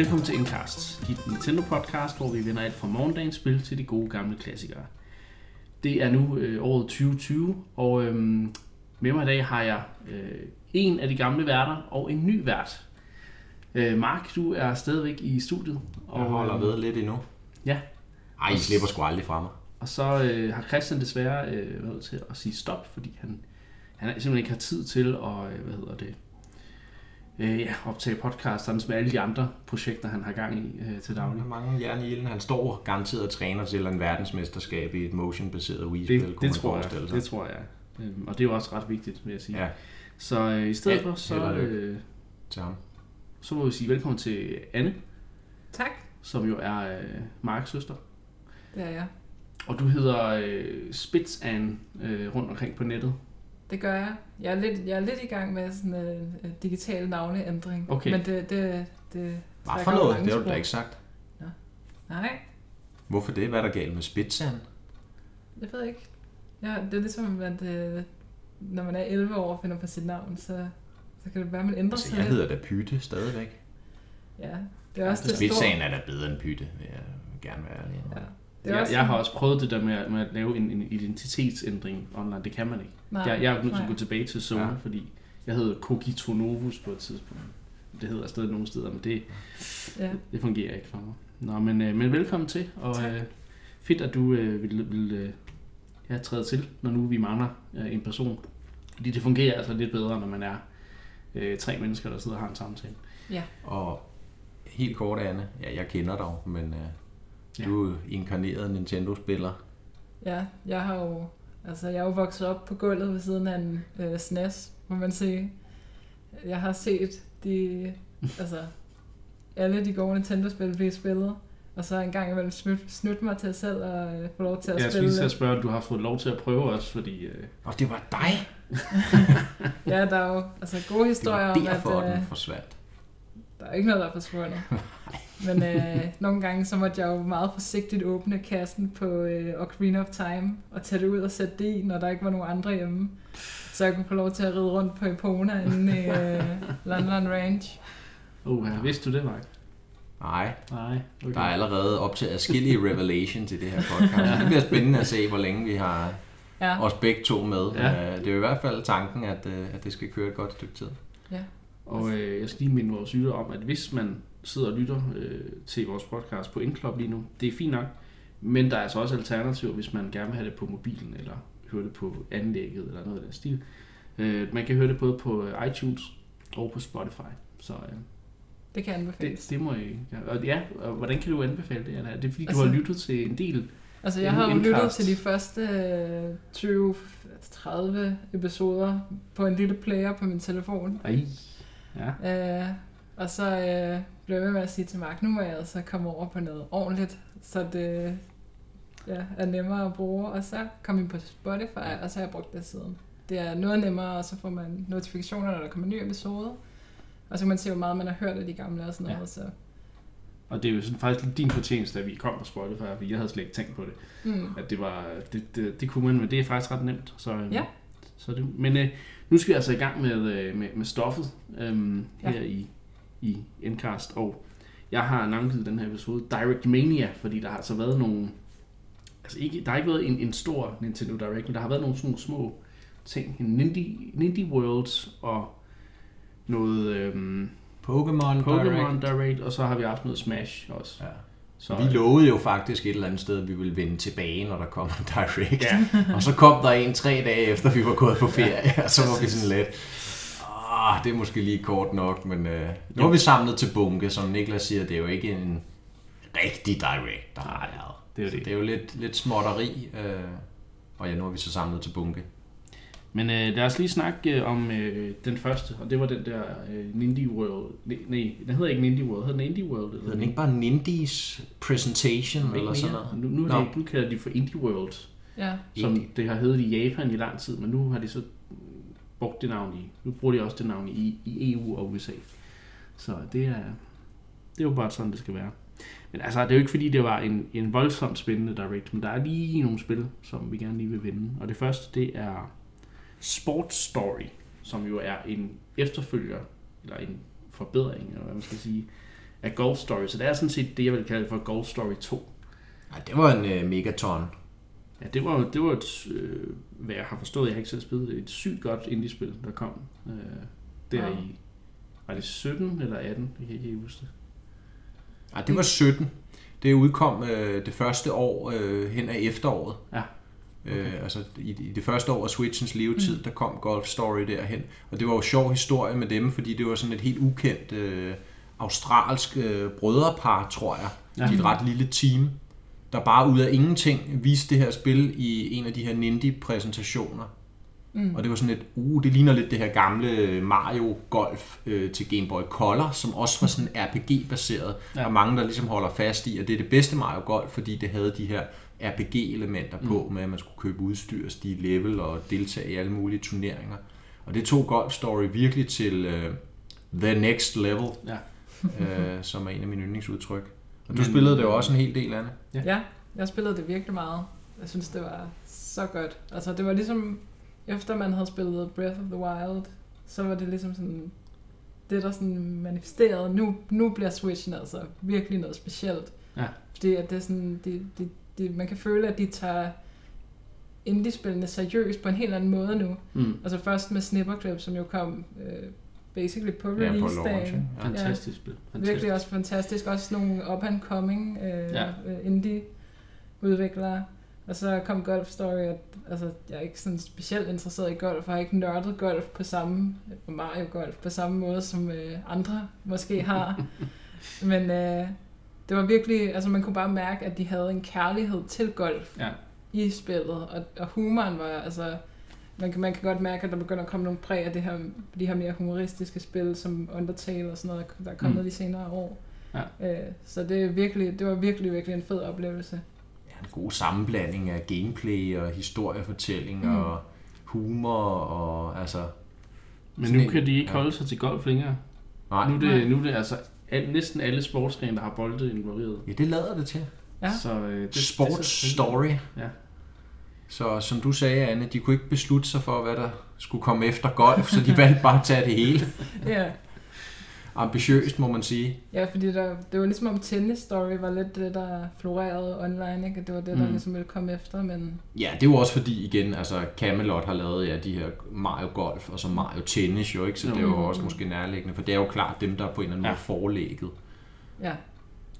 Velkommen til Incast, dit Nintendo podcast, hvor vi vender alt fra morgendagens spil til de gode gamle klassikere. Det er nu øh, året 2020, og øh, med mig i dag har jeg øh, en af de gamle værter og en ny vært. Øh, Mark, du er stadigvæk i studiet. Jeg holder øh, ved lidt endnu. Ja, Ej, I slipper sgu aldrig fra mig. og så øh, har Christian desværre øh, været til at sige stop, fordi han, han simpelthen ikke har tid til at, øh, hvad hedder det, øh, ja, optage podcast, sådan med alle de andre projekter, han har gang i øh, til daglig. er mange jern i ilden. Han står garanteret og træner til en verdensmesterskab i et motion-baseret Wii-spil, Det, det, tror jeg, sig. det tror jeg. Øhm, Og det er jo også ret vigtigt, vil jeg sige. Ja, Så øh, i stedet Ja, for, så, øh, til ham. så må vi sige velkommen til Anne, Tak, som jo er øh, Marks søster. det er jeg. Og du hedder øh, Spitz Anne øh, rundt omkring på nettet. Det gør jeg. Jeg er lidt, jeg er lidt i gang med sådan en uh, digital navneændring. Okay. Men det, det, det Hvad for noget? Det har du da ikke sagt. Nej, Hvorfor det? Hvad er der galt med Spitzan? jeg ved ikke. Ja, det er ligesom, at øh, når man er 11 år og finder på sit navn, så, så kan det være, at man ændrer Altså, sig jeg lidt. hedder da Pytte stadigvæk. Ja, det er også det store. Er da bedre end Pytte, vil jeg gerne være ærlig. Ja. Det er Jeg, også jeg har også prøvet det der med, at- med at lave en, en identitetsændring online. Det kan man ikke. Nej, jeg, jeg er nødt til at gå tilbage til Sony, Ja. ja. fordi jeg hed Kogito Novus på et tidspunkt. Det hedder stadig nogle steder, men det, Ja. det fungerer ikke for mig. Nå, men, øh, men velkommen til, og Tak. øh, fedt, at du øh, vil, vil øh, ja, træde til, når nu vi mangler øh, en person. Fordi det fungerer altså lidt bedre, når man er øh, tre mennesker, der sidder og har en samtale. Og helt kort, Anne. Ja, jeg kender dig, men uh, Ja. du er jo inkarneret Nintendo-spiller. Ja, jeg har jo, altså jeg er jo vokset op på gulvet ved siden af en øh, SNES, må man sige. Jeg har set de, altså alle de gode Nintendo-spil blive spillet, og så en gang imellem snydt, snydt mig til selv at øh, få lov til at Jeg spille. lige til at spørge, om du har fået lov til at prøve os, fordi øh, Og det var dig! Ja, der er jo altså gode Det historier var om, at derfor, øh, den forsvandt. der er ikke noget, der er forsvundet. Men øh, nogle gange så måtte jeg jo meget forsigtigt åbne kassen på øh, Ocarina of Time og tage det ud og sætte det i, når der ikke var nogen andre hjemme. Så jeg kunne få lov til at ride rundt på Epona inde i øh, London Range. oh, ja. vidste du det, Mark? Nej, Nej, okay. Der er allerede op til adskillige revelations i det her podcast. Det bliver spændende at se, hvor længe vi har Ja, os begge to med. Ja. Øh, Det er i hvert fald tanken, at, øh, at det skal køre et godt stykke tid. ja. Og øh, jeg skal lige minde vores lytter om, at hvis man sidder og lytter øh, til vores podcast på Indklub lige nu, det er fint nok, men der er altså også alternativer, hvis man gerne vil have det på mobilen, eller høre det på anlægget, eller noget af den stil. Øh, man kan høre det både på øh, iTunes og på Spotify. Så øh, det kan anbefales. det, det må I... Ja, og ja, og hvordan kan du anbefale det? Anna? Er det fordi, du Altså- har lyttet til en del? Altså, jeg har jo lyttet til de første øh, 20-30 episoder på en lille player på min telefon. Ej, ja. Øh, og så øh, blev ved med at sige til Mark, nu må jeg altså komme over på noget ordentligt, så det ja, er nemmere at bruge. Og så kom jeg på Spotify, og så har jeg brugt det siden. Det er noget nemmere, og så får man notifikationer, når der kommer en ny episode. Og så kan man se, hvor meget man har hørt af de gamle og sådan noget. Ja. Så, Og det er jo sådan faktisk lidt din fortjeneste, at vi kom på Spotify, fordi jeg havde slet ikke tænkt på det. mm, at det var det, det, det kunne man, men det er faktisk ret nemt. Så, øhm, Ja. så det, men øh, nu skal vi altså i gang med, øh, med, med stoffet øhm, Ja. her i, i Endcast, og jeg har navngivet den her episode Direct Mania, fordi der har altså været nogle, altså ikke, der har ikke været en, en stor Nintendo Direct, men der har været nogle sådan nogle små ting, en Nindy, Nindy Worlds og noget øhm, Pokémon, Pokémon Direct, og så har vi haft noget Smash også. Ja. Så, Vi lovede jo faktisk et eller andet sted, at vi ville vende tilbage, når der kom en direct. Ja. Og så kom der en tre dage efter, vi var gået på ferie, og så var vi sådan lidt... Ah, det er måske lige kort nok, men øh, nu har vi samlet til bunke, som Niklas siger, det er jo ikke en rigtig direct, der har været. det er Så det. det er jo lidt, lidt småtteri, øh, og ja, nu har vi så samlet til bunke. Men øh, lad os lige snakke øh, om øh, den første, og det var den der øh, Nindy World. Nej, den hedder ikke Nindy World, hedder den Indie World? Eller Hedder den ikke bare Nindies Presentation, Ikke eller sådan noget? Nu, nu, er Nå. det, nu kalder de for Indie World, ja. som Indie. det har heddet i Japan i lang tid, men nu har de så brugt det navn i, nu bruger de også det navn i, i EU og USA. Så det er, det er jo bare sådan, det skal være. Men altså, det er jo ikke fordi, det var en, en voldsomt spændende direct, men der er lige nogle spil, som vi gerne lige vil vinde. Og det første, det er Sports Story, som jo er en efterfølger, eller en forbedring, eller hvad man skal sige, af Golf Story. Så det er sådan set det, jeg vil kalde for Golf Story 2. Ja, det var en øh, megaton. Ja, det var, det var et, øh, hvad jeg har forstået, jeg har ikke selv spillet det, et sygt godt indie-spil, der kom øh, der Ja. i, var det 17 eller 18? Jeg kan ikke helt huske det. Ja, det var 17. Det udkom øh, det første år øh, hen af efteråret. Ja. Øh, altså i, i det første år af Switchens levetid, mm. der kom Golf Story derhen. Og det var jo sjov historie med dem, fordi det var sådan et helt ukendt øh, australsk øh, brødrepar, tror jeg. Ja. De er et ret lille team, der bare ud af ingenting viste det her spil i en af de her Nindy-præsentationer. Mm. Og det var sådan et, uh, det ligner lidt det her gamle Mario Golf øh, til Game Boy Color, som også var sådan RPG-baseret. Ja. Og mange, der ligesom holder fast i, at det er det bedste Mario Golf, fordi det havde de her RPG-elementer på, med at man skulle købe udstyr, stige level og deltage i alle mulige turneringer. Og det tog Golf Story virkelig til øh, the next level, Ja. øh, som er en af mine yndlingsudtryk. Og du Men- spillede det jo også en hel del, Anne. Ja, jeg spillede det virkelig meget. Jeg synes, det var så godt. Altså, det var ligesom, efter man havde spillet Breath of the Wild, så var det ligesom sådan, det der sådan manifesterede, nu, nu bliver Switchen altså virkelig noget specielt. Ja. Fordi at det er sådan, de, de, de, man kan føle, at de tager indie-spillene seriøst på en helt anden måde nu. Mm. Altså først med Snipperclip, som jo kom øh, basically på Ja, på launch, release-dagen. ja. Fantastisk spil. Fantastisk. Virkelig også fantastisk. Også nogle up-and-coming øh, Ja. ja. indie-udviklere. Og så kom Golf Story, og, altså jeg er ikke sådan specielt interesseret i golf, og har ikke nørdet golf på samme, og Mario Golf på samme måde, som øh, andre måske har. Men øh, det var virkelig, altså man kunne bare mærke, at de havde en kærlighed til golf Ja. i spillet, og, og humoren var, altså, man kan, man kan godt mærke, at der begynder at komme nogle præg af det her, de her mere humoristiske spil, som Undertale og sådan noget, der er kommet Mm. de senere år. Ja. Øh, så det, er virkelig, det var virkelig, virkelig en fed oplevelse. Ja, en god sammenblanding af gameplay og historiefortælling Mm. og humor og altså... Men nu en- kan de ikke ja. holde sig til golf længere. Nej, Nu er det, nu er det altså al, næsten alle sportsgrene, der har bolde involveret. ja, det lader det til. Ja. Så, øh, det, Sports det, det, story. Ja. Så som du sagde, Anne, de kunne ikke beslutte sig for, hvad der skulle komme efter golf, så de valgte bare at tage det hele. Ja, Ambitiøst, må man sige. ja fordi der, det var ligesom om Tennis Story var lidt det, der florerede online, ikke? Det var det, der Mm. ligesom ville komme efter, men Ja, det er jo også fordi, igen, altså Camelot har lavet ja, de her Mario Golf og så Mario Tennis jo, ikke? Så det er jo Mm. også måske nærliggende, for det er jo klart dem, der er på en eller anden Ja. måde forlægget. ja.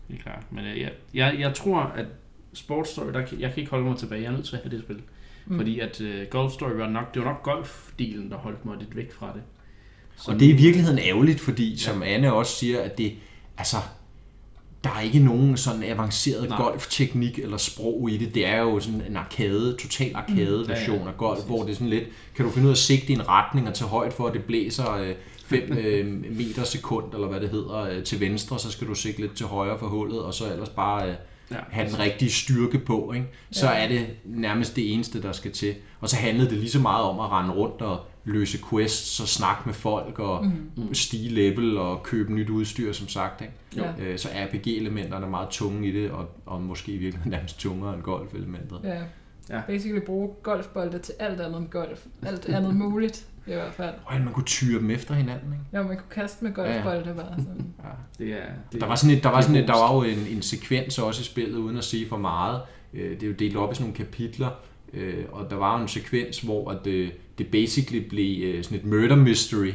Det er klart. Men øh, jeg, jeg, jeg tror, at Sports Story, der, jeg kan ikke holde mig tilbage. Jeg er nødt til at have det spil. Mm. Fordi at uh, Golf Story var nok, det var nok golfdelen, der holdt mig lidt væk fra det. Så Og det er i virkeligheden ærgerligt, fordi som Anne også siger, at det, altså, der er ikke nogen sådan avanceret Nej. golfteknik eller sprog i det. Det er jo sådan en arcade, total arcade Ja, version ja, af golf, præcis. hvor det er sådan lidt, kan du finde ud af at sigte i en retning og tage højt for, at det blæser 5 meter sekund, eller hvad det hedder, øh, til venstre, så skal du sigte lidt til højre for hullet, og så ellers bare øh, ja, have den rigtige styrke på, ikke? så Ja. er det nærmest det eneste, der skal til. Og så handlede det lige så meget om at rende rundt og løse quests og snakke med folk og mm. stige level og købe nyt udstyr, som sagt. Ikke? Jo. Øh, Så RPG-elementerne er meget tunge i det, og, og måske i virkeligheden nærmest tungere end golf-elementet. Ja. Ja. ja. Basically bruge golfbolde til alt andet end golf. Alt andet muligt, i hvert fald. Og man kunne tyre dem efter hinanden. Ikke? Ja, man kunne kaste med golfbolde bare sådan. Ja. det er, det, Der var sådan et, der var sådan et, der var jo en, en sekvens også i spillet, uden at sige for meget. Øh, Det er jo delt op i sådan nogle kapitler, øh, og der var jo en sekvens, hvor at det, det basically blev øh, sådan et murder mystery,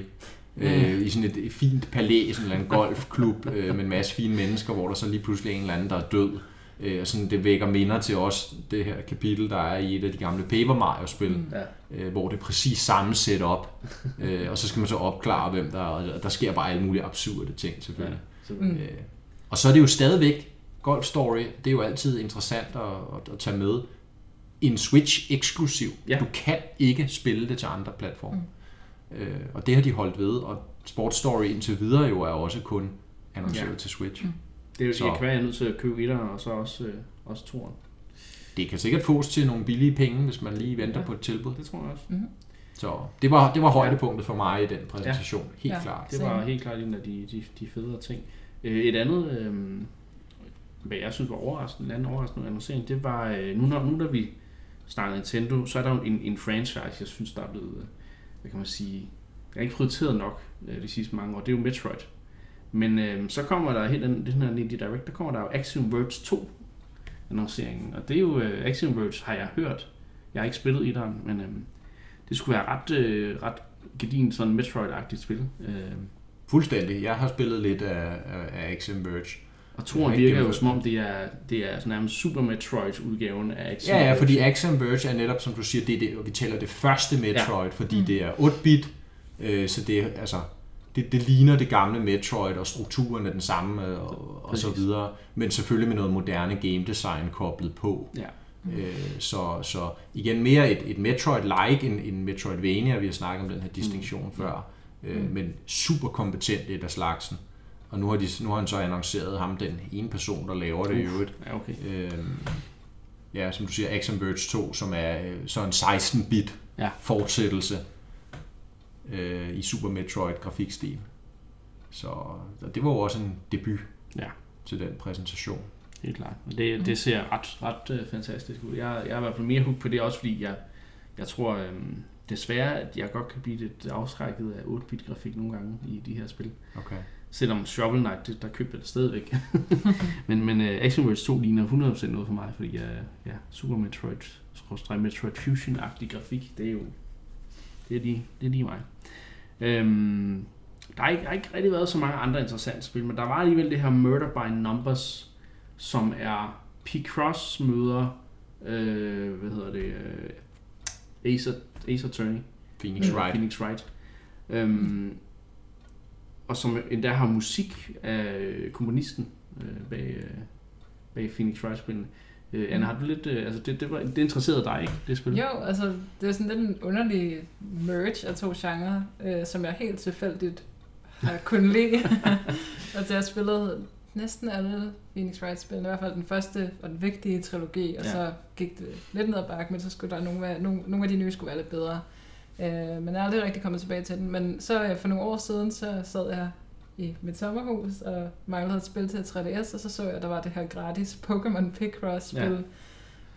øh, i sådan et, fint palæ, sådan en golfklub øh, med en masse fine mennesker, hvor der så lige pludselig er en eller anden, der er død. Øh, og sådan, det vækker minder til os, det her kapitel, der er i et af de gamle Paper Mario-spil, Mm. Ja. øh, hvor det er præcis samme setup, øh, og så skal man så opklare, hvem der er, og der sker bare alle mulige absurde ting selvfølgelig. Så, Mm. Øh, og så er det jo stadigvæk, Golf Story, det er jo altid interessant at, at, at tage med. En Switch eksklusiv. Ja. Du kan ikke spille det til andre platforme. Mm. Øh, og det har de holdt ved, og Sports Story indtil videre jo er også kun annonceret Ja. ja. til Switch. Mm. Det er jo, kan være, jeg er nødt til at købe etteren, og så også, øh, også toeren. Det kan sikkert fås til nogle billige penge, hvis man lige venter Ja. på et tilbud. Det tror jeg også. Så det var, det var højdepunktet for mig i den præsentation. Ja. Helt Ja. klart. Det var helt klart en af de, de, de federe ting. Øh, Et andet, øh, hvad jeg synes var overraskende, en anden overraskende annoncering, det var, øh, nu når, nu når vi snakker Nintendo, så er der jo en, en franchise, jeg synes, der er blevet, øh, hvad kan man sige, jeg har ikke prioriteret nok øh, de sidste mange år, det er jo Metroid. Men øh, så kommer der helt den, den her Indie Direct, der kommer der jo Axiom Verge 2 annonceringen. Og det er jo, øh, Axiom Verge har jeg hørt. Jeg har ikke spillet i den, men øh, det skulle være ret, øh, ret gedin sådan Metroid-agtigt spil. Øh, Fuldstændig. Jeg har spillet lidt af, af, Axiom Verge. og toren virker jo som om, det er, det er sådan nærmest Super Metroid-udgaven af Axiom Ja, ja, fordi Axiom Verge er netop, som du siger, det er det, vi tæller det første Metroid, ja. fordi Mm. det er 8-bit, øh, så det er, altså, det, det ligner det gamle Metroid, og strukturen er den samme, øh, og, og så videre, men selvfølgelig med noget moderne game design koblet på. Ja. Øh, så, så igen mere et, et Metroid-like end en Metroidvania, vi har snakket om den her distinktion mm. før, øh, Mm. men super kompetent et af slagsen. Og nu har, de, nu har han så annonceret ham, den ene person, der laver det i øvrigt. Ja, okay. Øhm, ja, som du siger, Action Verge 2, som er øh, så en 16-bit Ja. fortsættelse øh, i Super Metroid grafikstil. Så det var jo også en debut Ja. til den præsentation. Helt klart. Det, det ser ret, ret uh, fantastisk ud. Jeg, jeg er i hvert fald mere hooked på det, også fordi jeg, jeg tror øhm, desværre, at jeg godt kan blive lidt afskrækket af 8-bit grafik nogle gange i de her spil. Okay. Selvom Shovel Knight, det, der købte jeg det stadigvæk. men men uh, Action Verge 2 ligner 100% noget for mig, fordi uh, ja, Super Metroid, Metroid Fusion-agtig grafik, det er jo det er lige, det er lige mig. Øhm, der har, ikke, der har ikke rigtig været så mange andre interessante spil, men der var alligevel det her Murder by Numbers, som er P-Cross møder, øh, hvad hedder det, øh, Ace, Ace Attorney. Phoenix Øh, Wright. Phoenix Wright. Øhm, og som endda har musik af komponisten øh, bag, øh, bag Phoenix Wright-spillene. Øh, Anna, har du lidt... Øh, altså, det, det, var, det interesserede dig, ikke, det spil? Jo, altså, det er sådan lidt en underlig merge af to genrer, øh, som jeg helt tilfældigt har kunnet lide. altså, jeg har spillet næsten alle Phoenix Wright-spil, i hvert fald den første og den vigtige trilogi, og Ja. så gik det lidt ned ad bakke, men så skulle der nogle, nogle, nogle af de nye skulle være lidt bedre. Øh, men jeg er aldrig rigtig kommet tilbage til den. Men så øh, for nogle år siden, så sad jeg i mit sommerhus og manglede et spil til 3DS, og så så jeg, at der var det her gratis Pokémon Picross-spil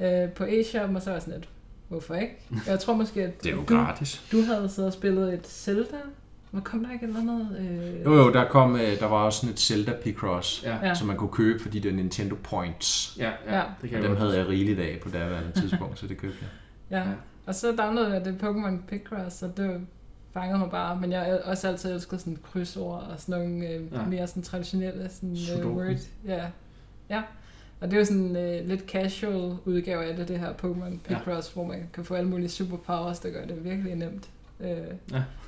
ja. øh, på eShop, og så var jeg sådan lidt, hvorfor ikke? Jeg tror måske, at Det er jo du, gratis. du havde siddet og spillet et Zelda. Hvor kom der ikke et eller andet? Øh... Jo, jo, der, kom, øh, der var også sådan et Zelda Picross, Ja, som man kunne købe, fordi det er Nintendo Points. ja, ja, Ja. det kan Og dem havde jeg rigeligt af på daværende tidspunkt, så det købte jeg. Ja. Ja. Og så downloadede jeg det Pokémon Picross, og det fangede mig bare. Men jeg har også altid elsket sådan krydsord og sådan nogle øh, Ja. ja. mere sådan traditionelle sådan, øh, Sudoku. word. Ja. ja. Og det er jo sådan øh, lidt casual udgave af det, det her Pokémon Picross, ja. hvor man kan få alle mulige superpowers, der gør det virkelig nemt. Øh,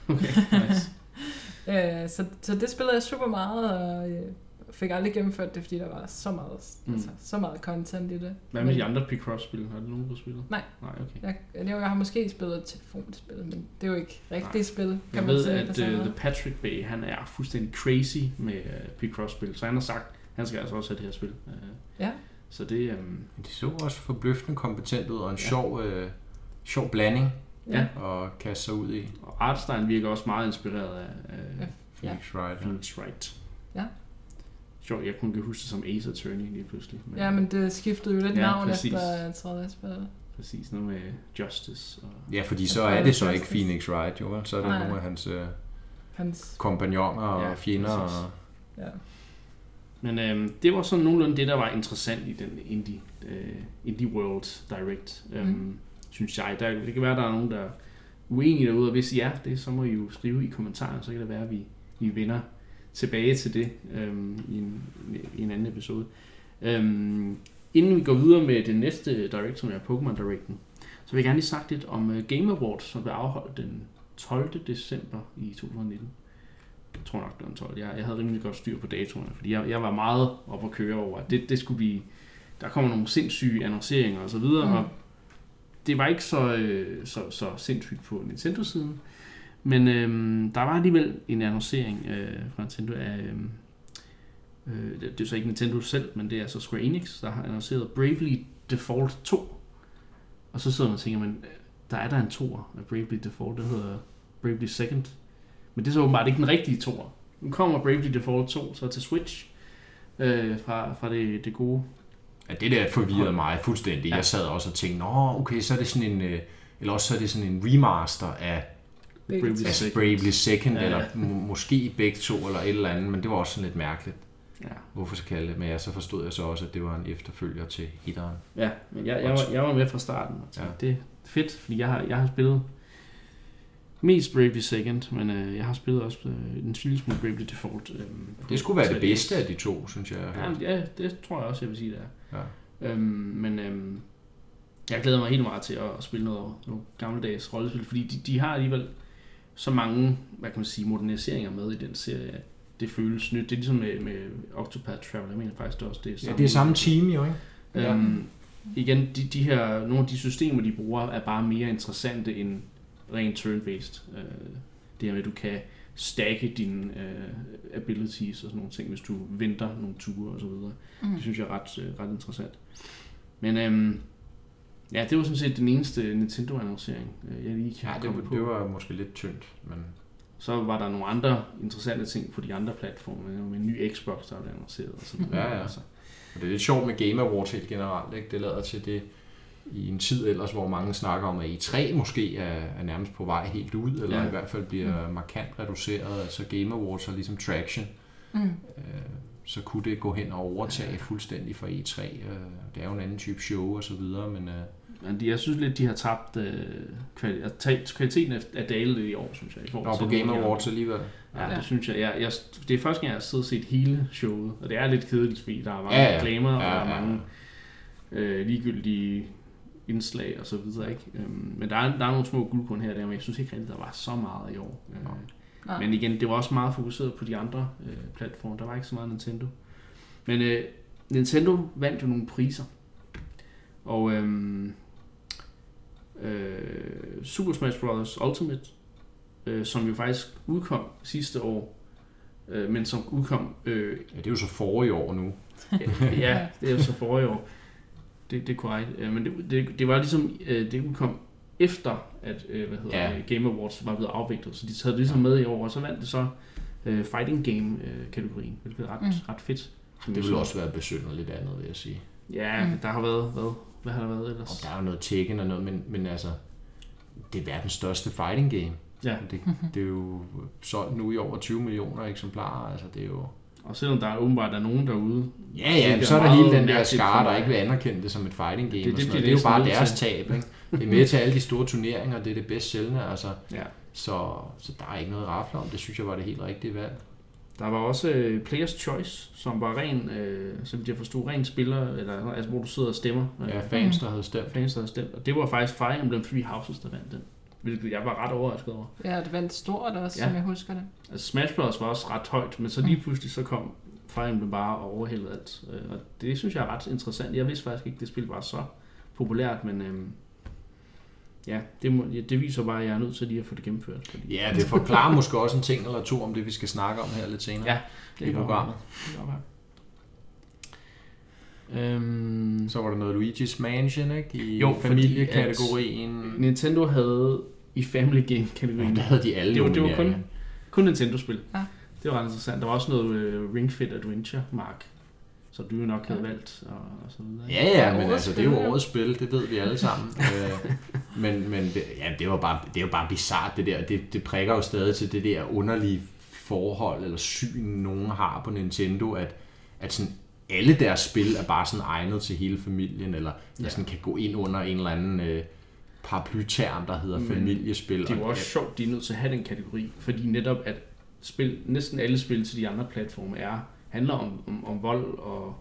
Okay, nice. øh, så, så det spillede jeg super meget, og øh, fik aldrig gennemført det, fordi der var så meget, Mm. altså, så meget content i det. Hvad med de andre Picross-spil? Har du nogen, du spillet? Nej. Nej, okay. Jeg, jeg, jeg har måske spillet et telefonspil, men det er jo ikke rigtigt spil, kan Jeg man ved, sige. at uh. The Patrick Bay, han er fuldstændig crazy med uh, Picross-spil, så han har sagt, han skal altså også have det her spil. Uh, Ja. Så det, um, de så også forbløffende kompetent ud, og en Ja. ja. sjov, øh, sjov blanding Ja. at kaste sig ud i. og Artstein virker også meget inspireret af Ja. uh, Phoenix Wright. Ja. Phoenix Wright. Ja. Sjovt, jeg kunne ikke huske det som Ace Attorney lige pludselig. Ja, men det skiftede jo lidt Ja, ja, navn præcis. efter tredje spil. Præcis, noget med Justice. Og, Ja, fordi så er det så ikke. Phoenix Wright, jo. Så er det Nej. nogle af hans øh, Hans, kompagnoner og Ja, fjender. Og, ja. Men øhm, det var sådan nogenlunde det, der var interessant i den Indie, øh, Indie World Direct, øhm, Mm. synes jeg. Der, det kan være, der er nogen, der er uenige derude, og hvis I er det, så må I jo skrive i kommentarerne, så kan det være, at vi, vi vender tilbage til det øhm, i, en, i en anden episode. Øhm, inden vi går videre med det næste Direct, som er Pokémon Directen, så vil jeg gerne lige sagt lidt om uh, Game Awards, som blev afholdt den 12. december i 2019. Jeg tror nok, det var den 12. Jeg, jeg havde rimelig godt styr på datoerne, fordi jeg, jeg var meget op at køre over, at det, det skulle blive... Der kommer nogle sindssyge annonceringer og så videre, mm. Mm. og det var ikke så, øh, så, så sindssygt på Nintendo-siden, men øh, der var alligevel en annoncering øh, fra Nintendo af... Øh, øh, det, det er så ikke Nintendo selv, men det er så Square Enix, der har annonceret Bravely Default 2. Og så sidder man og tænker, men øh, der er der en toer af Bravely Default, der hedder Bravely Second. Men det er så åbenbart ikke den rigtige toer. Nu kommer Bravely Default 2 så til Switch øh, fra, fra det, det gode. ja, det der forvirrede mig fuldstændig. Ja. Jeg sad også og tænkte, nå, okay, så er det sådan en... Øh, eller også så er det sådan en remaster af Bravely. Altså Second. Bravely Second, Ja, eller må- måske begge to, eller et eller andet, men det var også sådan lidt mærkeligt, Ja. hvorfor så kalde det. Men ja, så forstod jeg så også, at det var en efterfølger til etteren. Ja, men jeg, jeg, var, jeg var med fra starten. Og Ja. Det er fedt, fordi jeg har, jeg har spillet mest Bravely Second, men øh, jeg har spillet også øh, en lille smule Bravely Default. Øh, Det skulle være det bedste af de to, synes jeg. jeg har hørt. Ja, ja, det tror jeg også, jeg vil sige, det er. Ja. Øhm, men øhm, jeg glæder mig helt meget til at, at spille noget, noget gammeldags rollespil, fordi de, de har alligevel så mange, hvad kan man sige, moderniseringer med i den serie, at det føles nyt. Det er ligesom med, med Octopath Traveler, jeg mener faktisk det er også det. Ja, det er samme team jo, ikke? Øhm, igen, de, de her, nogle af de systemer, de bruger, er bare mere interessante end rent turn-based. Øh, det her med, at du kan stacke dine øh, abilities og sådan nogle ting, hvis du venter nogle ture og så videre. Mm. Det synes jeg er ret, øh, ret interessant. Men øhm, ja, det var sådan set den eneste Nintendo-annoncering, øh, jeg lige kan Ja, det, komme var- på. det var måske lidt tyndt, men Så var der nogle andre interessante ting på de andre platforme. Med en ny Xbox, der blev annonceret. Og sådan noget. Ja, ja. Altså, og det er lidt sjovt med Game Awards helt generelt. Ikke? Det lader til det i en tid ellers, hvor mange snakker om, at E3 måske er, er nærmest på vej helt ud, eller Ja. i hvert fald bliver markant reduceret. Altså Game Awards har ligesom traction. Mm. Øh, så kunne det gå hen og overtage fuldstændig for E3. Øh, det er jo en anden type show og så videre, men øh, men de, jeg synes lidt, de har tabt øh, tabt- kvaliteten af, dalet i år, synes jeg. I Nå, på Game Awards alligevel. Ja, Ja. det synes jeg. jeg, jeg det er første gang, jeg har siddet og set hele showet, og det er lidt kedeligt, fordi der er mange Ja, ja, ja. ja. reklamer, og Ja, der er ja. mange øh, ligegyldige indslag og så videre. Ikke? Øhm, men der er, der er nogle små guldkorn her og der, men jeg synes ikke rigtig, der var så meget i år. Øh, Nej. men igen, det var også meget fokuseret på de andre øh, platforme. Der var ikke så meget Nintendo. Men øh, Nintendo vandt jo nogle priser. Og øhm, øh, Super Smash Bros. Ultimate, øh, som jo faktisk udkom sidste år, øh, men som udkom øh, Ja, det er jo så forrige år nu. ja, det er jo så forrige år. Det, det er korrekt. Øh, Men det, det, det var ligesom, øh, det udkom efter, at øh, hvad hedder Ja. Game Awards var blevet afviklet. Så de tager det ligesom med i år, og så vandt det så øh, Fighting Game-kategorien, hvilket er ret, Mm. ret fedt. Det ville så- også være besynderligt andet, vil jeg sige. Ja, Mm. mm. der har været, hvad? Hvad har der været Og ellers? der er jo noget Tekken og noget, men, men altså, det er verdens største fighting game. Ja, Det, det er jo solgt nu i over 20 millioner eksemplarer, altså det er jo... og selvom der er åbenbart er nogen derude, Ja, ja, Det så er er der hele den der skare, der ikke vil anerkende det som et fighting game. Det- Det, det det, er jo bare deres tab, ikke? Det er med til alle de store turneringer, det er det bedst sjældne, altså. ja. Så, så der er ikke noget at rafle om. Det synes jeg var det helt rigtige valg. Der var også øh, Players Choice, som var ren, øh, som jeg forstod, ren spiller, eller, altså, hvor du sidder og stemmer. Ja, Øh, fans, der havde stemt. fans, der havde stemt. Og det var faktisk Fire Emblem Three Houses, der vandt den. Hvilket jeg var ret overrasket over. Ja, det vandt stort også, Ja. ja. som jeg husker det. Altså Smash Bros. var også ret højt, men så lige pludselig så kom Fire Emblem bare og overhældede alt. Øh, Og det synes jeg er ret interessant. Jeg vidste faktisk ikke, at det spil var så populært, men øhm, ja, det, må, ja, det viser bare, at jeg er nødt til lige at få det gennemført. Fordi Ja, det forklarer måske også en ting eller to om det, vi skal snakke om her lidt senere. Ja, i kan godt programmet. Det godt. Øhm, Så var der noget Luigi's Mansion, ikke? I Jo, familiekategorien. Nintendo havde i Family Ja, Game-kategorien, der havde de alle det var, det var kun, kun Nintendo-spil. Ja. Det var ret interessant. Der var også noget øh, Ring Fit Adventure, Mark, som du jo nok havde Ja. valgt, og, og så videre. Ja, ja, men altså, det er jo årets spil, det ved vi alle sammen. Øh, men men det, ja, det, var bare, det er jo bare bizart det der. Det, det prikker jo stadig til det der underlige forhold eller syn, nogen har på Nintendo, at, at sådan alle deres spil er bare sådan egnet til hele familien, eller ja. Sådan kan gå ind under en eller anden øh, paraplyterm, der hedder Men familiespil. Det er jo Og- også sjovt, de er nødt til at have den kategori, fordi netop at spil, næsten alle spil til de andre platforme er, handler om, om, om vold og,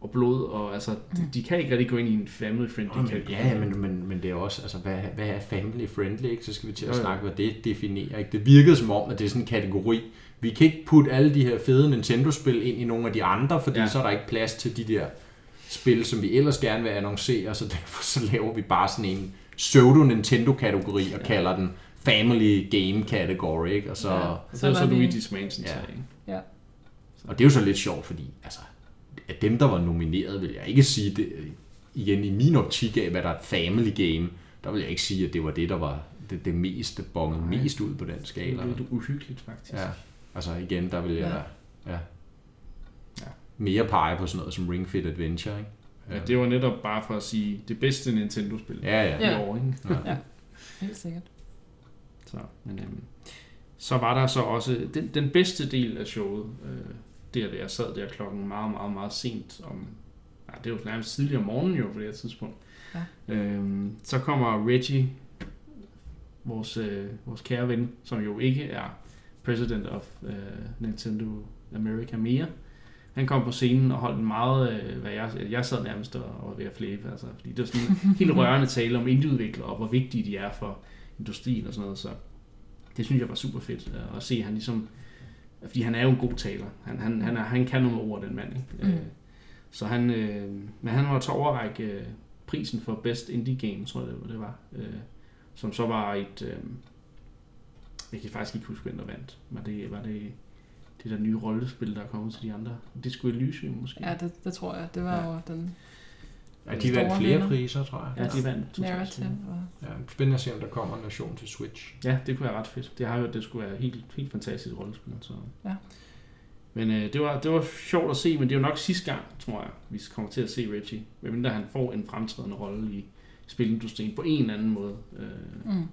og blod, og altså, de, de kan ikke rigtig gå ind i en family-friendly Jamen, kategori. Ja, men, men, men det er også, altså, hvad, hvad er family friendly, ikke? Så skal vi til at jo. snakke, hvad det definerer, ikke? Det virkede som om, at det er sådan en kategori. Vi kan ikke putte alle de her fede Nintendo-spil ind i nogle af de andre, fordi ja. Ja. så er der ikke plads til de der spil, som vi ellers gerne vil annoncere, så derfor så laver vi bare sådan en pseudo-Nintendo-kategori og ja. Ja. kalder den Family Game Category, ikke? Og, så, Ja. ja. Og så Så det så lige- Luigi's Mansion Ja. ja. ikke? Ja. Og det er jo så lidt sjovt, fordi altså, at dem, der var nomineret, vil jeg ikke sige, det, igen i min optik af, hvad der er et family game, der vil jeg ikke sige, at det var det, der var det, det mest, det bongede Nej. mest ud på den Det skala. er lidt uhyggeligt, faktisk. Ja, altså igen, der vil jeg Ja. ja. Ja. Mere pege på sådan noget som Ring Fit Adventure, ikke? Ja, det var netop bare for at sige, det bedste Nintendo-spil Ja, ja. i Ja. år, ikke? ja. Ja. Helt sikkert. Så, men, øhm, så var der så også den, den bedste del af showet, øh, der, der jeg sad der klokken meget, meget, meget sent om, ja, det var nærmest tidligere om morgenen jo på det her tidspunkt. Ja. Øhm, så kommer Reggie, vores, øh, vores kære ven, som jo ikke er president of øh, Nintendo America mere. Han kom på scenen og holdt en meget, øh, hvad jeg, jeg sad nærmest og, og ved at flæbe, altså, fordi det var sådan en helt rørende tale om indieudviklere og hvor vigtige de er for industrien og sådan noget, så det synes jeg var super fedt øh, at se, han ligesom, fordi han er jo en god taler, han, han, han, er, han kan nogle ord, den mand, ikke? Mm. Øh, så han, øh, men han var til overrække øh, prisen for Best Indie Game, tror jeg det, det var, øh, som så var et, øh, jeg kan faktisk ikke huske, hvem der vandt, var det, var det det der nye rollespil, der er kommet til de andre, Disco Elysium måske? Ja, det, det tror jeg. Det var Ja. jo den Ja, de vandt flere vinder. priser, tror jeg. Ja, de vandt totalt. Ja, spændende at se, om der kommer en version til Switch. Ja, det kunne være ret fedt. Det har jo, det skulle være helt, helt fantastisk rollespil. Så. Ja. Men øh, det, var, det var sjovt at se, men det er jo nok sidste gang, tror jeg, vi kommer til at se Reggie. Medmindre han får en fremtrædende rolle i spilindustrien på en eller anden måde. Øh, mm.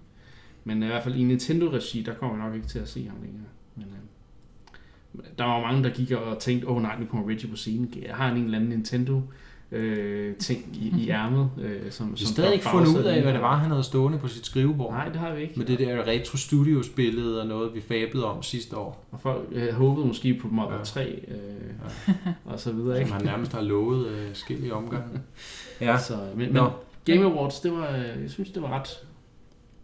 men i hvert fald i Nintendo-regi, der kommer vi nok ikke til at se ham længere. Men, øh, der var mange, der gik og tænkte, åh oh, nej, nu kommer Reggie på scenen. Jeg har en eller anden Nintendo øh, ting i, i ærmet. Øh, som, Vi har som stadig ikke fundet ud af, hvad det var, han havde stående på sit skrivebord. Nej, det har vi ikke. Med det der retro studios billede og noget, vi fablede om sidste år. Og folk øh, håbede måske på Mother Ja. ja. 3 øh, og så videre, Som ikke? han nærmest har lovet øh, skille omgange. Ja. Så, men, men Nå. Game Awards, det var, øh, jeg synes, det var ret...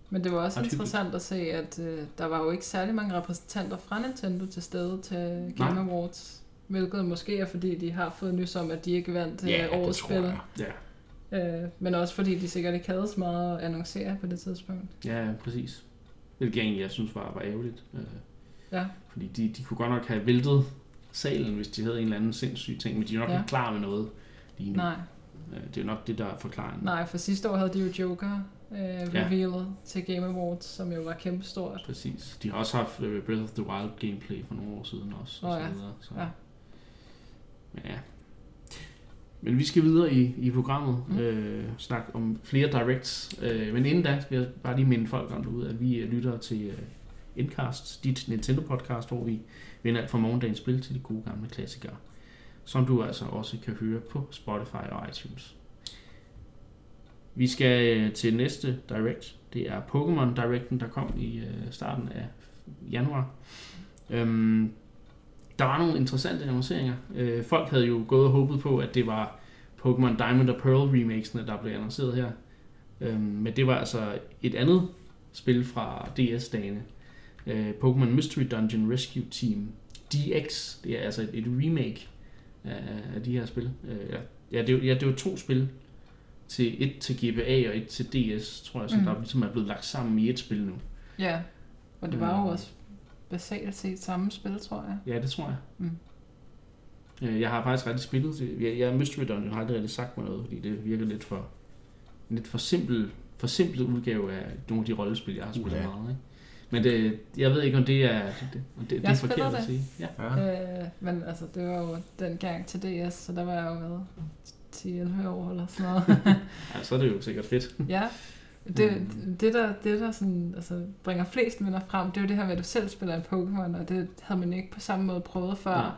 Men det var også interessant at se, at øh, der var jo ikke særlig mange repræsentanter fra Nintendo til stede til Game Nej. Awards. Hvilket måske er, fordi de har fået nys om, at de ikke vandt Ja, ja, det årets tror spil. jeg. Ja, Øh, men også fordi de sikkert ikke havde så meget at annoncere på det tidspunkt. ja præcis. Hvilket jeg egentlig, jeg synes var, var ærgerligt. Øh, Ja, fordi de, de kunne godt nok have væltet salen, hvis de havde en eller anden sindssyg ting, men de er nok Ja. ja. ikke klar med noget lige nu. nej. Øh, Det er nok det, der er forklaringen. Nej, for sidste år havde de jo Joker øh, Ja. revealet til Game Awards, som jo var kæmpestort. Præcis. De har også haft øh, Breath of the Wild gameplay for nogle år siden også. Og så ja. videre, så. Ja. Men ja. Men vi skal videre i, i programmet. Mm. Mm. Øh, snakke om flere directs. Øh, men inden da skal jeg bare lige minde folk om derude, at vi øh, lytter til øh, Endcast, dit Nintendo-podcast, hvor vi vender alt fra morgendagens spil til de gode gamle klassikere. Som du altså også kan høre på Spotify og iTunes. Vi skal øh, til næste direct. Det er Pokémon Directen, der kom i øh, starten af januar. Øhm, der var nogle interessante annonceringer. Øh, folk havde jo gået og håbet på, at det var Pokémon Diamond og Pearl remakesene, der blev annonceret her. Øhm, men det var altså et andet spil fra DS-dagene. Øh, Pokémon Mystery Dungeon Rescue Team DX. Det er altså et, et remake af, af de her spil. Øh, ja, det, ja, det var to spil. Til et til GBA og et til DS, tror jeg, Mhm. mm. der ligesom er blevet lagt sammen i et spil nu. Ja, og det var jo Mm. også basalt set samme spil, tror jeg. Ja, det tror jeg. Mm. Øh, Jeg har faktisk rigtig spillet det. Jeg, jeg Mystery Dungeon har aldrig rigtig sagt mig noget, fordi det virker lidt for en lidt for simpel, for simpel udgave af nogle af de rollespil, jeg har spillet Uha. meget. Ikke? Men det, jeg ved ikke, om det er, det, om det, det er forkert det. at sige. Ja. Ja. Øh, men altså, det var jo den gang til DS, så der var jeg jo med 10-11 år eller sådan noget. ja, så er det jo sikkert fedt. ja, det, Mm. det, der, det der sådan, altså, bringer flest minder frem, det er jo det her med, at du selv spiller en Pokémon, og det havde man ikke på samme måde prøvet før. Ja.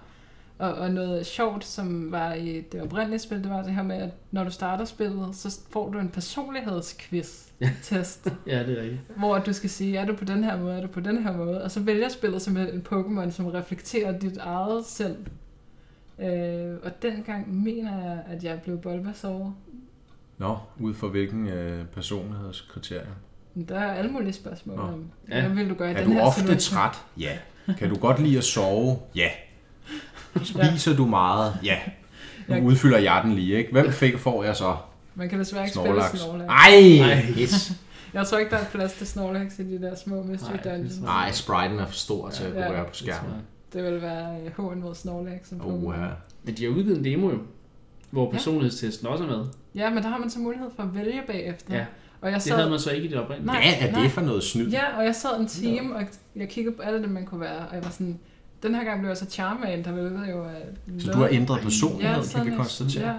Og, og noget sjovt, som var i det oprindelige spil, det var det her med, at når du starter spillet, så får du en personlighedsquiz-test, ja, det er rigtigt. hvor du skal sige, er du på den her måde, er du på den her måde, og så vælger spillet simpelthen en Pokémon, som reflekterer dit eget selv. Øh, og dengang mener jeg, at jeg blev Bulbasaur. Nå, ud fra hvilken øh, personlighedskriterium? Der er alle mulige spørgsmål Nå. om, Ja. hvad vil du gøre i Er den du her ofte situation? træt? Ja. Kan du godt lide at sove? Ja. Spiser du meget? Ja. Nu Jeg- udfylder jeg den lige, ikke? Hvem fik får jeg så? Man kan desværre ikke Snorlax. spille Snorlax. Ej! Ej. Yes. Jeg tror ikke, der er plads til Snorlax i de der små Mystery er Dungeons. Nej, spriten er for stor til at kunne Ja. være på skærmen. Det vil være øh, hån mod Snorlax som Oh, ja. Men de har udgivet en demo jo, hvor Ja. personlighedstesten også er med. Ja, men der har man så mulighed for at vælge bagefter. Ja. Og jeg Det sad, havde man så ikke i det oprindelige. Nej. Hvad er det for noget snyd? Ja, og jeg sad en time, og jeg kiggede på alle dem, man kunne være, og jeg var sådan, den her gang blev jeg så Charmander, der hvilket jo er... Så du har ændret personlighed, kan sådan vi konstatere. Ja.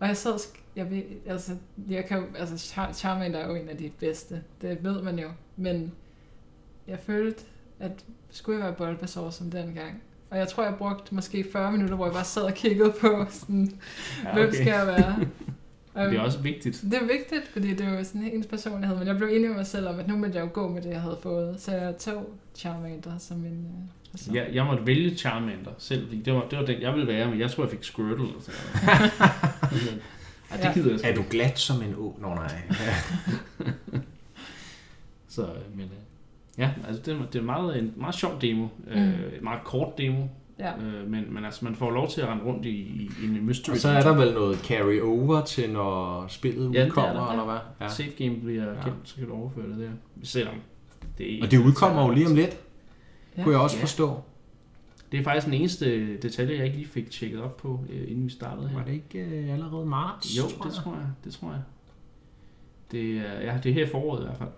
Og jeg sad, jeg ved, altså, jeg kan jo, altså Char- Charmander er jo en af de bedste, det ved man jo, men jeg følte, at skulle jeg være Bulbasaur som dengang. Og jeg tror, jeg brugte måske 40 minutter, hvor jeg bare sad og kiggede på, sådan, ja, okay. hvem skal jeg være? det er også vigtigt. Det er vigtigt, fordi det var sådan ens personlighed, men jeg blev enig med mig selv om, at nu måtte jeg jo gå med det, jeg havde fået. Så jeg tog Charmander som min øh, person. Ja, jeg måtte vælge Charmander selv, fordi det var, det var den, jeg ville være, men jeg tror, jeg fik Squirtle. Og sådan ja, det gider jeg Er du glat som en å? Nå, nej. så, men, øh, ja, altså det, det er meget, en meget sjov demo. Mm. Øh, en meget kort demo. Ja. Øh, men, men altså, man får lov til at rende rundt i, i, i en mystery. Og så er der vel noget carry over til, når spillet ja, udkommer, der, eller hvad? Ja. Save game bliver ja. kendt, så kan du overføre det der. Selvom det er Og det udkommer jo lige om lidt, ja. kunne jeg også ja. forstå. Det er faktisk den eneste detalje, jeg ikke lige fik tjekket op på, øh, inden vi startede her. Var det ikke øh, allerede marts? Jo, tror det jeg. tror jeg. Det tror jeg. Det er, ja, det er her i foråret i hvert fald.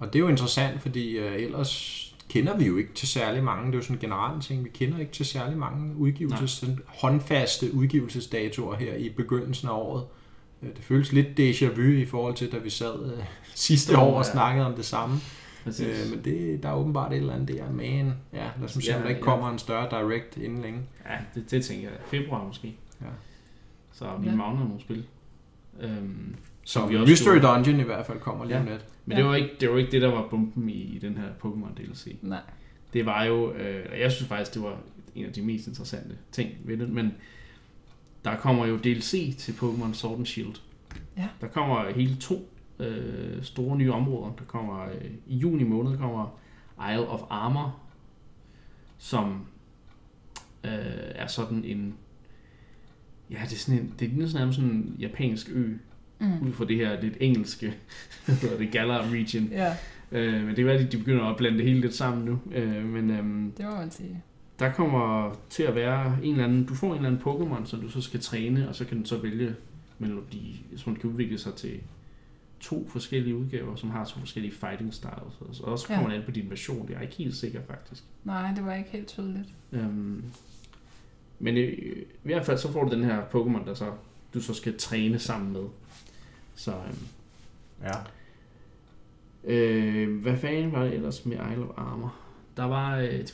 Og det er jo interessant, fordi uh, ellers kender vi jo ikke til særlig mange. Det er jo sådan en generel ting. Vi kender ikke til særlig mange udgivelses, sådan håndfaste udgivelsesdatoer her i begyndelsen af året. Øh, det føles lidt déjà vu i forhold til, da vi sad uh, sidste år og snakkede om det samme. Præcis. Øh, men det, der er åbenbart et eller andet der en, ja, lad os se, om der ikke kommer ja. en større direct inden længe. Ja, det, det tænker jeg. Februar måske. Ja. Så vi ja. mangler nogle spil. Øhm, så vi også Mystery skulle... Dungeon i hvert fald kommer lige ja. om lidt. Men ja. det, var ikke, det var ikke det, der var bumpen i, i den her Pokémon DLC. Nej. Det var jo, øh, jeg synes faktisk, det var en af de mest interessante ting ved det, men der kommer jo DLC til Pokémon Sword and Shield. Ja. Der kommer hele to øh, store nye områder. Der kommer øh, i juni måned kommer Isle of Armor, som øh, er sådan en ja, det er sådan en, det er sådan en japansk ø, mm. ud fra det her lidt engelske, hedder det Galar region. Ja. Øh, men det er at de begynder at blande det hele lidt sammen nu. Øh, men, øhm, det må man sige. Der kommer til at være en eller anden, du får en eller anden Pokémon, som du så skal træne, og så kan du så vælge mellem de, som kan udvikle sig til to forskellige udgaver, som har to forskellige fighting styles. Og så kommer ja. an på din version. Det er ikke helt sikker, faktisk. Nej, det var ikke helt tydeligt. Øhm, men i, i hvert fald så får du den her Pokémon, der så, du så skal træne sammen med. Så, øhm, ja. Øh, hvad fanden var det ellers med Isle of Armor? Der var øh,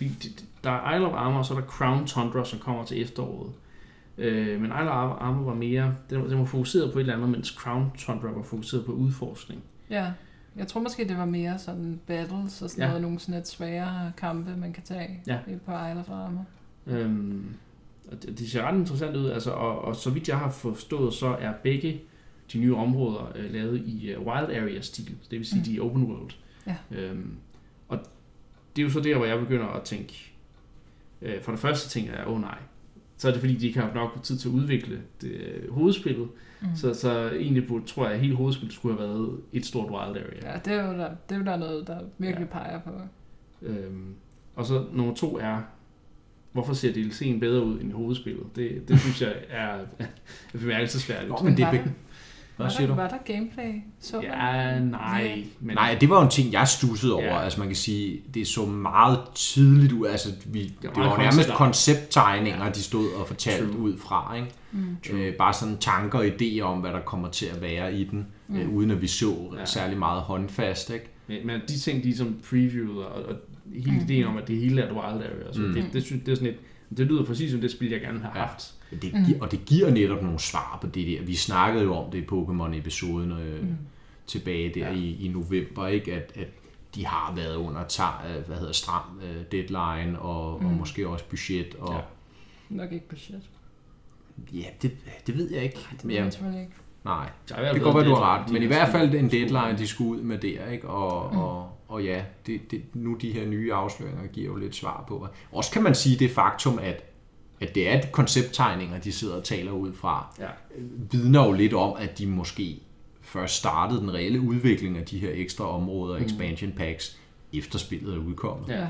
der er Isle of Armor, og så er der Crown Tundra, som kommer til efteråret. Øh, men Isle of Armor var mere, den, den var fokuseret på et eller andet, mens Crown Tundra var fokuseret på udforskning. Ja, jeg tror måske, det var mere sådan battles og sådan ja. noget, nogle sådan lidt svære kampe, man kan tage ja. på Isle of Armor. Øhm, det, det ser ret interessant ud, altså, og, og så vidt jeg har forstået, så er begge de nye områder øh, lavet i uh, wild area stil, det vil sige mm. de open world. Ja. Øhm, og det er jo så der, hvor jeg begynder at tænke, øh, for det første tænker jeg, åh oh, nej, så er det fordi, de ikke har nok tid til at udvikle det, øh, hovedspillet. Mm. Så, så egentlig burde, tror jeg, at hele hovedspillet skulle have været et stort wild area. Ja, det er jo der, det er jo der noget, der virkelig ja. peger på. Øhm, og så nummer to er, hvorfor ser DLC'en bedre ud end hovedspillet? Det, det synes jeg er, er bemærkelsesværdigt. Nå, men det, er, hvad siger du? Var der gameplay? Så ja, nej. Men... Nej, det var jo en ting, jeg stussede over. Ja. Altså man kan sige, det så meget tydeligt ud. Altså vi, det, det var, var nærmest koncepttegninger, ja. de stod og fortalte True. ud fra. Ikke? Mm. Øh, bare sådan tanker og idéer om, hvad der kommer til at være i den, mm. øh, uden at vi så ja. særlig meget håndfast. Ikke? Men, men de ting, de som previewet, og, og hele mm. ideen om, at det hele er et wild area, så mm. det, det, synes, det er sådan et, det lyder præcis som det spil, jeg gerne har haft. Ja. Det gi- mm. Og det giver netop nogle svar på det der. Vi snakkede jo om det i Pokémon-episoden øh, mm. tilbage der ja. i, i november, ikke? At, at de har været under tar, øh, hvad hedder, stram uh, deadline og, mm. og måske også budget. Og, ja. Nok ikke budget. Ja, det, det ved jeg ikke. Nej, det ved jeg ja, ikke. Nej, det kan godt være, du har ret. Men i hvert fald en deadline, de skulle ud med der, ikke? Og, mm. og, og ja, det, det, nu de her nye afsløringer giver jo lidt svar på. Også kan man sige det faktum, at, at det er koncepttegninger, de sidder og taler ud fra, ja. vidner jo lidt om, at de måske først startede den reelle udvikling af de her ekstra områder, mm. expansion packs, efter spillet er udkommet. Ja,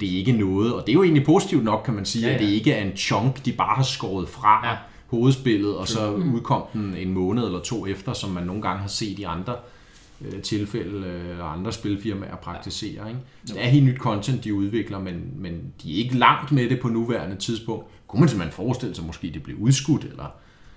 det er ikke noget, og det er jo egentlig positivt nok, kan man sige, ja, ja. at det ikke er en chunk, de bare har skåret fra ja. hovedspillet, og så mm. udkom den en måned eller to efter, som man nogle gange har set i andre øh, tilfælde øh, andre spilfirmaer praktiserer. Ikke? Så det er helt nyt content, de udvikler, men, men de er ikke langt med det på nuværende tidspunkt. Kunne man simpelthen forestille sig, måske det blev udskudt, eller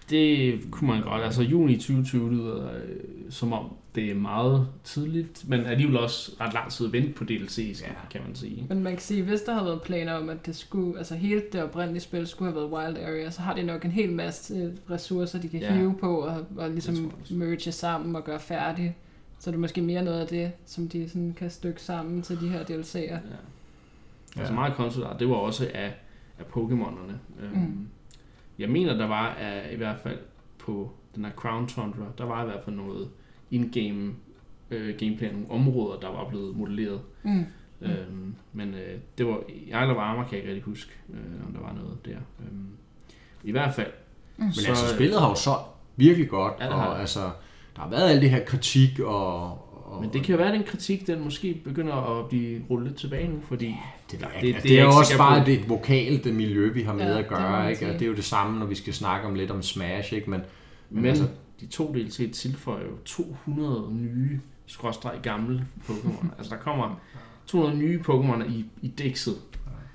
det kunne man godt. Altså juni 2020 lyder øh, som om det er meget tidligt, men alligevel også ret lang tid at vente på DLC, ja. kan man sige. Men man kan sige, hvis der havde været planer om, at det skulle, altså hele det oprindelige spil skulle have været Wild Area, så har de nok en hel masse øh, ressourcer, de kan Ja. hive på og, og Det ligesom merge sammen og gøre færdigt. Så er det måske mere noget af det, som de sådan kan stykke sammen til de her DLC'er. Ja. Altså meget konsulat, det var også af, af Pokémonerne. Øhm, Mm. Jeg mener, der var af, i hvert fald på den her Crown Tundra, der var i hvert fald noget in-game øh, gameplay, nogle områder, der var blevet modelleret. Mm. Øhm, men øh, det var, jeg eller Armor kan jeg ikke rigtig huske, øh, om der var noget der. Øhm, I hvert fald. Mm. Men Så- altså, spillet har jo så virkelig godt, Ja, det har og det. altså, der har været al det her kritik, og... og Men det kan jo være, at den kritik, den måske begynder at blive rullet lidt tilbage nu, fordi Det, det- det, det det, er det er jeg jo også bare på. det vokale, det miljø, vi har med Ja, at det gøre, ikke? Og det er jo det samme, når vi skal snakke om lidt om Smash, ikke? Men, Men, Men men altså- de to DLC tilføjer jo 200 nye, skråstreg gamle Pokémon. altså der kommer 200 nye Pokémon i, i dækset.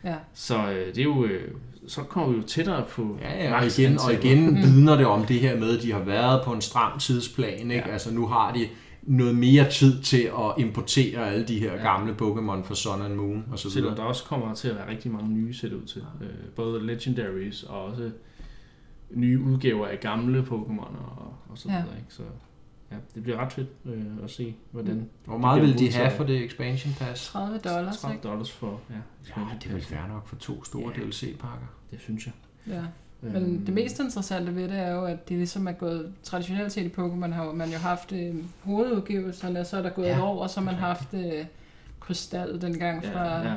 Ja. Så øh, det er jo, øh, så kommer vi jo tættere på ja, ja, og igen, og igen vidner det om det her med, at de har været på en stram tidsplan, ikke? Ja. Altså, nu har de noget mere tid til at importere alle de her Ja. gamle Pokémon fra Sun and Moon og så Selvom videre. der også kommer til at være rigtig mange nye set ud til. Øh, både Legendaries og også nye udgaver af gamle Pokémon og, og så Ja. videre. Ikke? Så ja, det bliver ret fedt øh, at se, hvordan Hvor meget vil de have for det expansion pass? 30 dollars, 30 ikke? dollars for ja, Ja, det er vel fair nok for to store Ja. DLC-pakker. det synes jeg. Ja. Øhm, Men det mest interessante ved det er jo, at det ligesom er gået, traditionelt set i Pokémon har man jo haft øh, hovedudgivelserne, og så er der gået Ja, ja, år, og så har man haft øh, Krystal dengang fra ja, ja.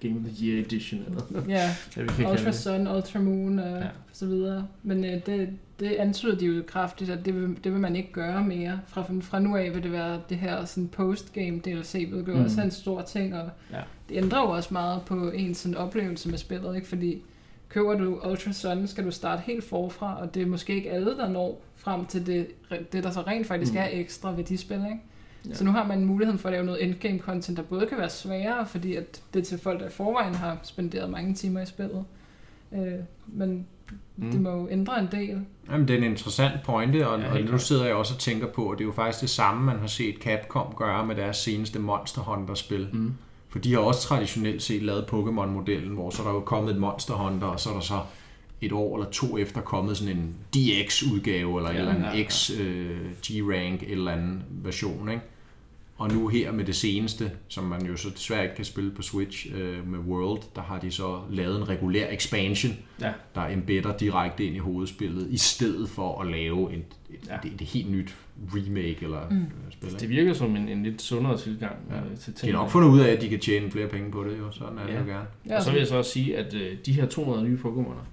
Game of the Year Edition, eller ja, kalde Ultra. Sun, Ultra Moon og Ja. ja. så videre. Men øh, det, det antyder de jo kraftigt, at det vil, det vil man ikke gøre mere. Fra, fra nu af vil det være det her sådan post-game DLC, hvilket Mm. mm. også er en stor ting, og Ja. det ændrer jo også meget på ens sådan, oplevelse med spillet, ikke? fordi køber du Ultra Sun, skal du starte helt forfra, og det er måske ikke alle, der når frem til det, det der så rent faktisk Mm. er ekstra ved de spil. Ikke? Ja. Så nu har man muligheden for at lave noget endgame content, der både kan være sværere, fordi at det er til folk, der i forvejen har spenderet mange timer i spillet. Øh, men Mm. det må jo ændre en del. Jamen, det er en interessant pointe, og, Ja, og nu sidder jeg også og tænker på, at det er jo faktisk det samme, man har set Capcom gøre med deres seneste Monster Hunter-spil. Mm. For de har også traditionelt set lavet Pokémon-modellen, hvor så er der jo kommet et Monster Hunter, og så er der så et år eller to efter kommet sådan en DX-udgave, eller ja, en eller anden ja, ja. X, øh, eller anden version, ikke? Og nu her med det seneste, som man jo så desværre ikke kan spille på Switch øh, med World, der har de så lavet en regulær expansion, Ja. der embedder direkte ind i hovedspillet, i stedet for at lave et, et, Ja. et, et helt nyt remake eller Mm. mm. spil. Det Ikke? virker som en, en lidt sundere tilgang Ja. øh, til De tingene. har nok fundet ud af, at de kan tjene flere penge på det, jo. Sådan er det Ja. jo gerne. Ja, Og så vil jeg så også sige, at øh, de her 200 nye Pokémoner,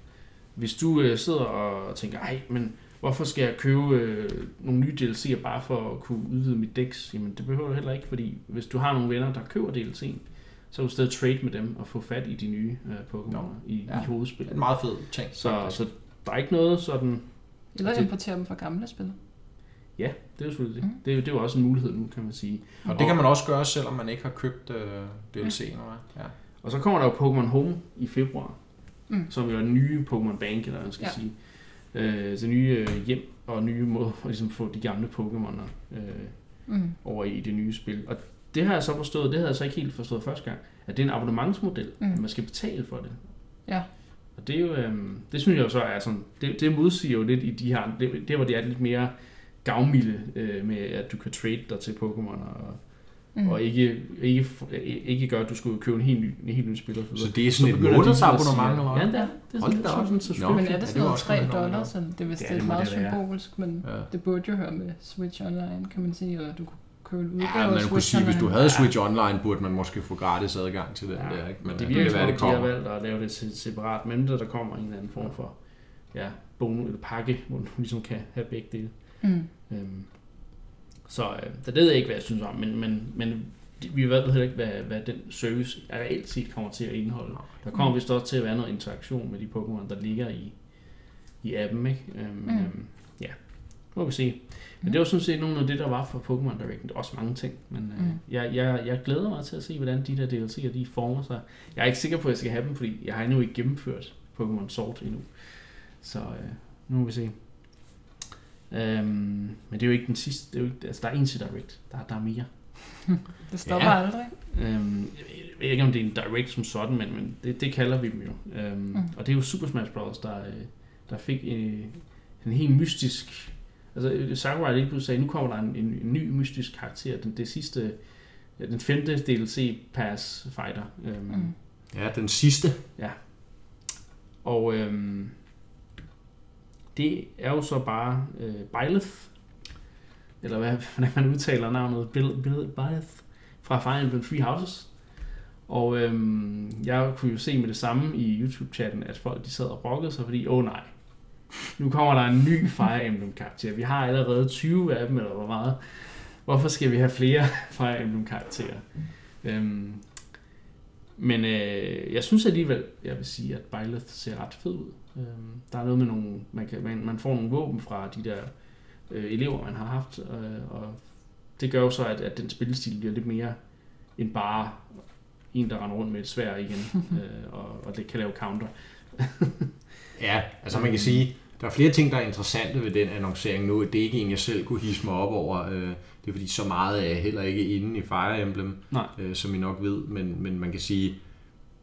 hvis du øh, sidder og tænker, ej, men hvorfor skal jeg købe øh, nogle nye DLC'er bare for at kunne udvide mit Dex? Jamen det behøver du heller ikke, fordi hvis du har nogle venner, der køber DLC'en, så kan du stadig trade med dem og få fat i de nye øh, Pokémoner Nå, i, ja. i hovedspillet. En meget fed ting. Så, så der er ikke noget sådan... Eller det- importere dem fra gamle spil. Ja, det er jo selvfølgelig det. Mm. Det, er, jo- det er jo også en mulighed nu, kan man sige. Og det kan man også gøre, selvom man ikke har købt uh, DLC nu. Ja. Og så kommer der jo Pokémon Home i februar, Mm. som jo er den nye Pokémon Bank, eller hvad man skal Ja. sige. Øh, det nye øh, hjem og nye måde at ligesom få de gamle Pokémoner øh, Mm. over i det nye spil. Og det har jeg så forstået, det havde jeg så ikke helt forstået første gang, at det er en abonnementsmodel, mm. At man skal betale for det. Ja. Og det er jo, øhm, det synes jeg jo så er sådan, det, det modsiger jo lidt i de her, det, det hvor det er lidt mere gavmilde øh, med, at du kan trade dig til Pokémon og, Mm. og ikke, ikke, ikke gøre, at du skulle købe en helt ny, en helt ny spil og så. Så det er sådan et begynder de månedsabonnement, sige- eller hvad? Ja, det er. Det er Hold sådan, da det er op. sådan subscription. Men er Ja, det sådan var noget også 3 godt nok, dollars? Sådan? Det er vist det meget det være. symbolisk, men Ja. det burde jo høre med Switch Online, kan man sige, eller du kunne købe en udgave Ja, af man kunne sige, hvis du havde Switch Online, burde man måske få gratis adgang til den Ja, der. Ikke? Men det det virker kan som være, det de har kommer. valgt at lave det til separat, medmindre der kommer en eller anden form for ja, bonus eller pakke, hvor du ligesom kan have begge dele. Mm. Øhm, så øh, der ved jeg ikke, hvad jeg synes om, men, men, men vi ved heller ikke, hvad, hvad den service reelt set kommer til at indeholde. Der kommer Mm. vist også til at være noget interaktion med de Pokémon, der ligger i, i appen, ikke? Øhm, Mm. mm. øhm, ja, må vi se. Men det var sådan set nogle af det, der var for Pokémon Direct. Der også mange ting, men øh, Mm. jeg, jeg, jeg glæder mig til at se, hvordan de der DLC'er de former sig. Jeg er ikke sikker på, at jeg skal have dem, fordi jeg har endnu ikke gennemført Pokémon Sword endnu. Så øh, nu må vi se. Øhm, men det er jo ikke den sidste. Det er jo ikke, altså, der er en til Direct. Der, der er mere. Det stopper Ja. ja. aldrig. Øhm, jeg ved ikke, om det er en Direct som sådan, men, men det, det kalder vi dem jo. Øhm, mm. Og det er jo Super Smash Bros., der, øh, der fik øh, en helt mystisk... Altså, øh, Sakurai lige pludselig sagde, nu kommer der en, en, en ny mystisk karakter. Den, det sidste, den femte DLC Pass Fighter. Øhm, mm. Ja, den sidste. Og øhm, det er jo så bare øh, Byleth, eller hvad, hvordan man udtaler navnet, Bill, Bill, Byleth, fra Fire Emblem Three Houses. Og øhm, jeg kunne jo se med det samme i YouTube-chatten, at folk de sad og brokkede sig, fordi, åh oh, nej, nu kommer der en ny Fire Emblem karakter. Vi har allerede 20 af dem, eller hvor meget. Hvorfor skal vi have flere Fire Emblem karakterer? Øhm, men øh, jeg synes alligevel, jeg vil sige, at Byleth ser ret fed ud. Øhm, der er noget med nogle, man, kan, man, man får nogle våben fra de der øh, elever, man har haft, øh, og det gør jo så, at, at den spillestil bliver lidt mere end bare en, der render rundt med et svær igen, øh, og, og det kan lave counter. Ja, altså man kan sige, der er flere ting, der er interessante ved den annoncering nu. Det er ikke en, jeg selv kunne hisse mig op over. Det er fordi, så meget er jeg heller ikke inde i Fire Emblem, Nej. øh, som I nok ved. Men, men man kan sige,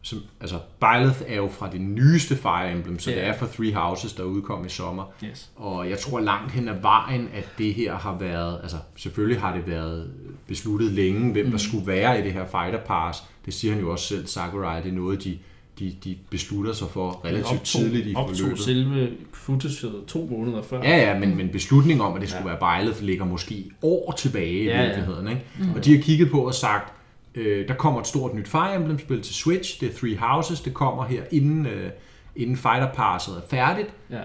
som, altså Byleth er jo fra det nyeste Fire Emblem, så Ja. det er fra Three Houses, der udkom i sommer. Yes. Og jeg tror langt hen ad vejen, at det her har været, altså selvfølgelig har det været besluttet længe, hvem der skulle være i det her Fighter Pass. Det siger han jo også selv, Sakurai, det er noget, de, de, de beslutter sig for relativt tidligt i optog forløbet. selve footage to måneder før. Ja, ja, men, men beslutningen om, at det skulle ja. være Byleth, ligger måske år tilbage i Ja, ja. virkeligheden. Ikke? Mm. Og de har kigget på og sagt, øh, der kommer et stort nyt Fire Emblem-spil til Switch, det er Three Houses, det kommer her inden, øh, inden Fighter Passet er færdigt. Ja.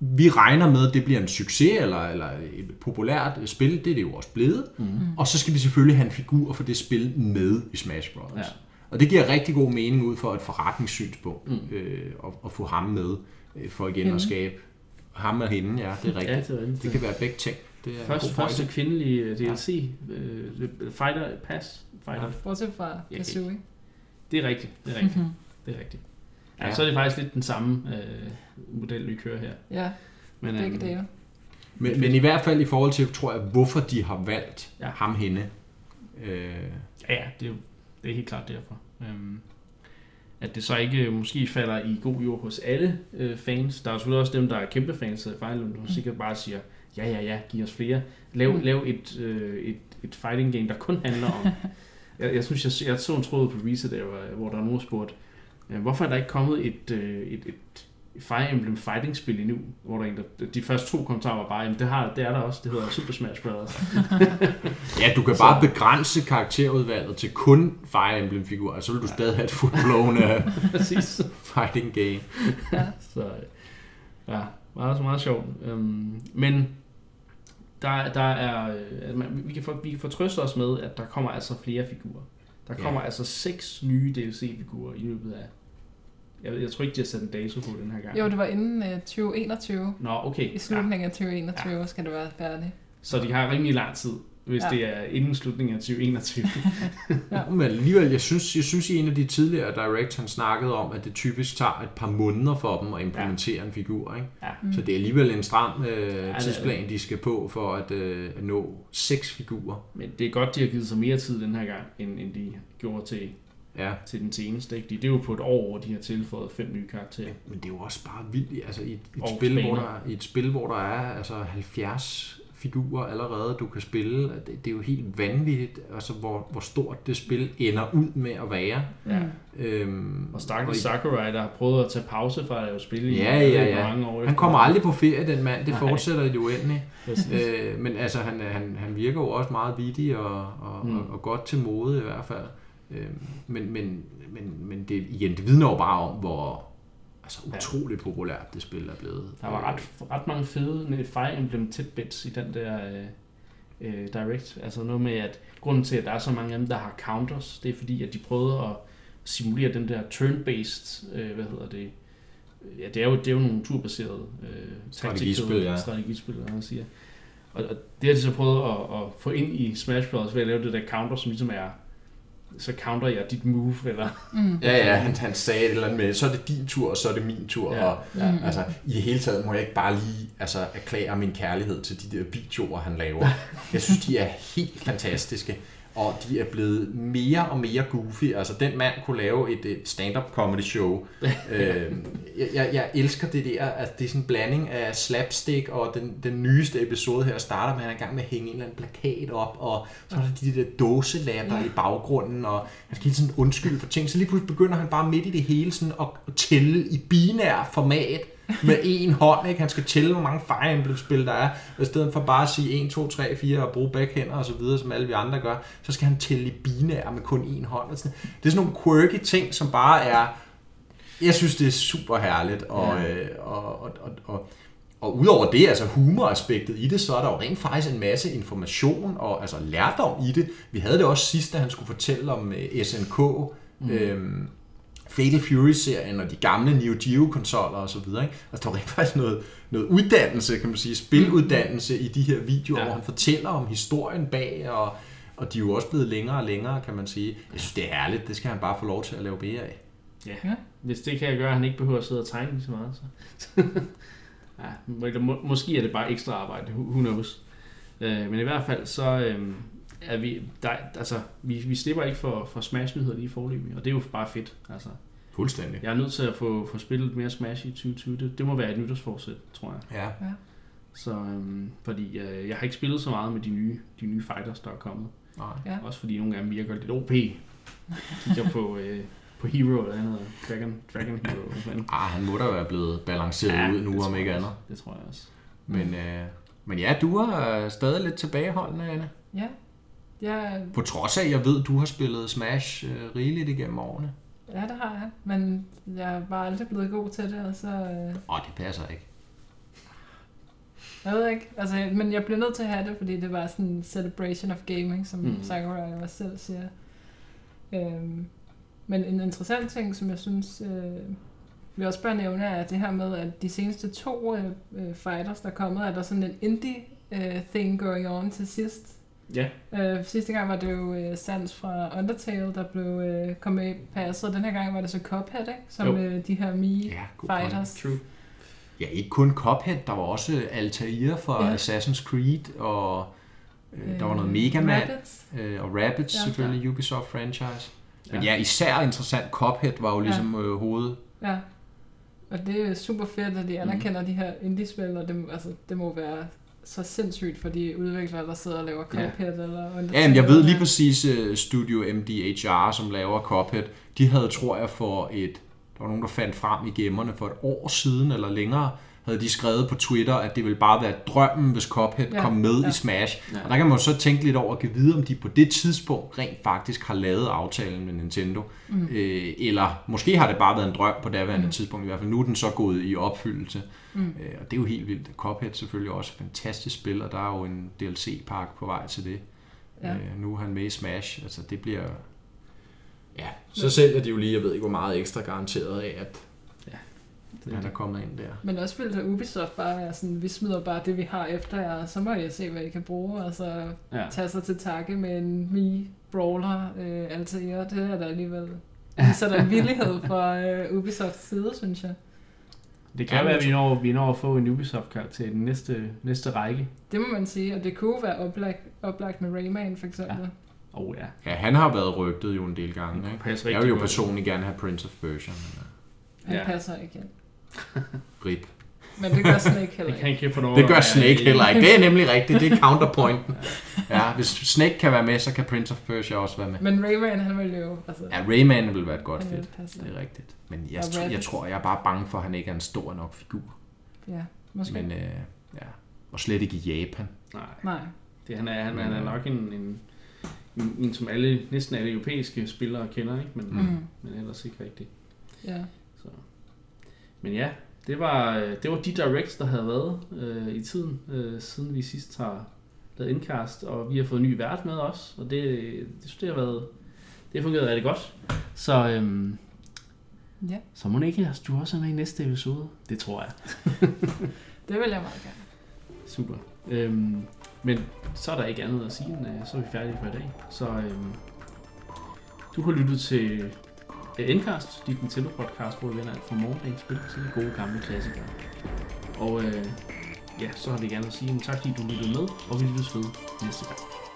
Vi regner med, at det bliver en succes eller, eller et populært øh, spil, det er det jo også blevet. Mm. Og så skal vi selvfølgelig have en figur for det spil med i Smash Bros. Ja. Og det giver rigtig god mening ud for et forretningssynspunkt, mm. øh, at, at få ham med, øh, for igen Hende. at skabe ham og hende, ja, det er rigtigt. Ja, det er rigtigt. Det kan være begge ting. Det er Først, første kvindelige øh, DLC, øh, Fighter Pass Fighter. Bortset fra Ja, Kazooie. Det er rigtigt, det er rigtigt. Mhm. Det er rigtigt. Ja, Ja. så er det faktisk lidt den samme øh, model, vi kører her. Ja, Men, begge øhm, dele. Men, men i hvert fald i forhold til, tror jeg, hvorfor de har valgt Ja. ja. ham hende. Øh, Ja, ja, det er, det er helt klart derfor. Øhm, at det så ikke måske falder i god jord hos alle øh, fans. Der er selvfølgelig også dem, der er kæmpe fans af Fire Emblem, som sikkert bare siger, ja, ja, ja, giv os flere. Lav, Mm. lav et, øh, et, et fighting game, der kun handler om... jeg, jeg synes, jeg, jeg så en tråd på Reset, der, hvor- der er nogen, spurgte, øh, hvorfor er der ikke kommet et, øh, et, et Fire Emblem fighting spil endnu, hvor der er en, der, de første to kommentarer var bare, jamen det, har, det er der også, det hedder Super Smash Bros. ja, du kan Så- bare begrænse karakterudvalget til kun Fire Emblem-figurer, så vil du stadig have et full-blown Præcis. fighting game. Så øh, ja, meget, meget sjovt. Øhm, men der, der er, øh, man, vi, kan for, vi kan fortrøste os med, at der kommer altså flere figurer. Der Ja. kommer altså seks nye DLC-figurer i løbet af... Jeg, jeg tror ikke, de har sat en dato på den her gang. Jo, det var inden uh, 2021. Nå, okay. I slutningen af 2021 skal det være færdigt. Så de har rimelig lang tid, hvis Ja. det er inden slutningen af 2021. Ja. Men alligevel, jeg synes, jeg synes i en af de tidligere directs, han snakkede om, at det typisk tager et par måneder for dem at implementere ja. en figur. Ikke? ja. Så det er alligevel en stram øh, er tidsplan, de skal på for at, øh, at nå seks figurer. Men det er godt, de har givet sig mere tid den her gang, end, end de gjorde til, Ja. til den seneste. Ikke? Det er jo på et år, hvor de har tilføjet fem nye karakterer. Men det er jo også bare vildt, altså i et, et, Og spil, hvor der, i et spil, hvor der er altså 70 figurer allerede, du kan spille, det, det er jo helt vanvittigt, altså hvor, hvor stort det spil ender ud med at være. Ja. Øhm, Og stakkels Sakurai, der har prøvet at tage pause fra at lave spil i Ja, ja, ja. mange år Han kommer aldrig på ferie, den mand. Det Nej. fortsætter i det uendelige. Øh, men altså, han, han, han virker jo også meget vittig og, og, mm. og, og godt til mode i hvert fald. Øh, men men, men, men det, igen, det vidner jo bare om, hvor altså, Ja. utroligt populært det spil er blevet. Der var ret, ret mange fede Fire Emblem tidbits i den der øh, øh, direct. Altså noget med, at grunden til, at der er så mange af dem, der har counters, det er fordi, at de prøvede at simulere den der turn-based, øh, hvad hedder det, ja, det er jo, det er jo nogle turbaserede øh, Strategispil, ja. strategispil, hvad man siger. Og, og det har de så prøvet at, at få ind i Smash Bros. ved at lave det der counter, som ligesom er så counter jeg dit move, eller... Mm. Ja, ja, han, han sagde et eller andet med, så er det din tur, og så er det min tur. Ja, og, ja. Mm. Altså, i det hele taget må jeg ikke bare lige altså, erklære min kærlighed til de der videoer, han laver. Jeg synes, de er helt fantastiske. Og de er blevet mere og mere goofy. Altså, den mand kunne lave et, et stand-up comedy show. øh, jeg, jeg, elsker det der, at det er sådan en blanding af slapstick, og den, den nyeste episode her starter med, at han er i gang med at hænge en eller anden plakat op, og så er der de der dåselatter Ja. i baggrunden, og han skal hele tiden undskylde for ting. Så lige pludselig begynder han bare midt i det hele sådan at, at tælle i binær format med en hånd. Ikke? Han skal tælle, hvor mange Fire Emblem-spil der er, og i stedet for bare at sige 1, 2, 3, 4 og bruge backhænder og så videre, som alle vi andre gør, så skal han tælle i binær med kun en hånd. Og sådan. Det er sådan nogle quirky ting, som bare er... Jeg synes, det er super herligt, og, Ja. ja. øh, og, og, og, og og udover det, altså humoraspektet i det, så er der jo rent faktisk en masse information og altså lærdom i det. Vi havde det også sidst, da han skulle fortælle om øh, SNK, mm. øhm, Fatal Fury-serien og de gamle Neo Geo-konsoller og så videre. Ikke? Altså, der var rent faktisk noget, noget uddannelse, kan man sige, spiluddannelse i de her videoer, Ja. hvor han fortæller om historien bag, og, og de er jo også blevet længere og længere, kan man sige. Jeg synes, det er herligt. Det skal han bare få lov til at lave mere af. Ja. Hvis det kan gøre, at han ikke behøver at sidde og tegne lige så meget, så... ja, må, måske er det bare ekstra arbejde, who who knows. Øh, men i hvert fald, så øh, er vi... Der, altså, vi, vi slipper ikke for, for Smash-nyheder lige forløbig, og det er jo bare fedt. Altså, Fuldstændig. jeg er nødt til at få, få spillet mere Smash i 2020. Det, det må være et nytårsforsæt, tror jeg. Ja. Så, øhm, fordi øh, jeg har ikke spillet så meget med de nye, de nye fighters, der er kommet. Nej. Ja. Også fordi nogle af dem virker lidt OP. Kigger på, øh, på Hero, eller andet. Dragon, Dragon Hero. Sådan. Ah, han må da være blevet balanceret Ja, ja, ud nu, om ikke andet. Det tror jeg også. Men, øh, men ja, du er øh, stadig lidt tilbageholdende, Anne. Ja. Jeg, På trods af, at jeg ved, at du har spillet Smash øh, rigeligt igennem årene. ja, det har jeg. Men jeg er bare aldrig blevet god til det, og så... Øh, Åh, det passer ikke. jeg ved ikke. Altså, men jeg blev nødt til at have det, fordi det var sådan en celebration of gaming, som Mm. mm. Sakurai også selv siger. Øhm, men en interessant ting, som jeg synes, øh, vi også bør nævne, er det her med, at de seneste to øh, øh, fighters, der er kommet, er der sådan en indie øh, thing going on til sidst. Ja, Øh, sidste gang var det jo øh, Sans fra Undertale, der blev øh, kom med passet, den her gang var det så Cuphead, ikke? Som Jo. øh, de her Mii Ja, point. true. Ja, ikke kun Cuphead, der var også Altair fra Ja. ja. Assassin's Creed, og øh, der var noget Øh, Mega Man, Rabbids. øh, og Rabbids Ja. ja, selvfølgelig, Ubisoft franchise. Men Ja. ja, især interessant, Cuphead var jo ligesom ja. øh, hoved. Ja. Og det er super fedt, at de anerkender mm. de her indie-spil, og det, altså, det må være så sindssygt for de udviklere, der sidder og laver Ja. Cuphead eller. Ja, jeg ved lige præcis uh, Studio MDHR, som laver Cuphead, de havde, tror jeg, for et, der var nogen, der fandt frem i gemmerne for et år siden eller længere, havde de skrevet på Twitter, at det ville bare være drømmen, hvis Cuphead Ja, kom med ja. i Smash. Ja. Og der kan man jo så tænke lidt over at give videre, om de på det tidspunkt rent faktisk har lavet aftalen med Nintendo. Mm. Øh, eller måske har det bare været en drøm på daværende Mm. tidspunkt. I hvert fald nu er den så gået i opfyldelse. Mm. Øh, og det er jo helt vildt. Cuphead selvfølgelig også et fantastisk spil, og der er jo en DLC-pakke på vej til det. Ja. Øh, nu er han med i Smash. Altså det bliver... Ja, så sælger de jo lige, jeg ved ikke hvor meget ekstra garanteret af, at Det, han er kommet ind der. Men også vildt, at Ubisoft bare er sådan, vi smider bare det, vi har efter jer, og så må jeg se, hvad I kan bruge, og så ja. tage sig til takke med en Mii Brawler øh, Altair. Det er der alligevel viser der en villighed fra øh, Ubisofts side, synes jeg. det kan Ja, være, at vi når, vi når at få en Ubisoft-karakter i den næste, næste række. Det må man sige, og det kunne være oplagt, oplagt med Rayman for eksempel. Åh oh, ja. Ja, han har været rygtet jo en del gange. Det Ikke? passer Jeg vil jo godt. personligt gerne have Prince of Persia, men Han Ja. passer ikke ind. rip. Men det gør Snake heller Det ikke. kan ikke Det gør Snake heller ikke. Det er nemlig rigtigt. Det er counterpointen. Ja, hvis Snake kan være med, så kan Prince of Persia også være med. Men Rayman, han ville jo... Altså, Ja, Rayman vil være et godt fedt. Det er rigtigt. Men jeg, tr- jeg tror, jeg er bare bange for, at han ikke er en stor nok figur. Ja, måske. Men øh, ja, og slet ikke i Japan. Nej, Nej. det, han, er, han, han er nok en, en, en, en, som alle, næsten alle europæiske spillere kender, ikke? Men, Mm. men ellers ikke rigtigt. Ja. Så. Men ja, det var, det var de directs, der havde været øh, i tiden, øh, siden vi sidst har lavet indkast, og vi har fået en ny vært med os, og det, det synes det har været, det har fungeret rigtig godt. Så, øhm, Ja. så må ikke, du også er med i næste episode. Det tror jeg. Det vil jeg meget gerne. Super. Øhm, men så er der ikke andet at sige, end øh, så er vi færdige for i dag. Så øhm, Du har lyttet til Endcast, dit Nintendo podcast, hvor vi vender alt fra morgendagens spil til de gode gamle klassikere. Og øh, ja, så har vi gerne at sige en tak, fordi du lyttede med, og vi lyttes ved næste gang.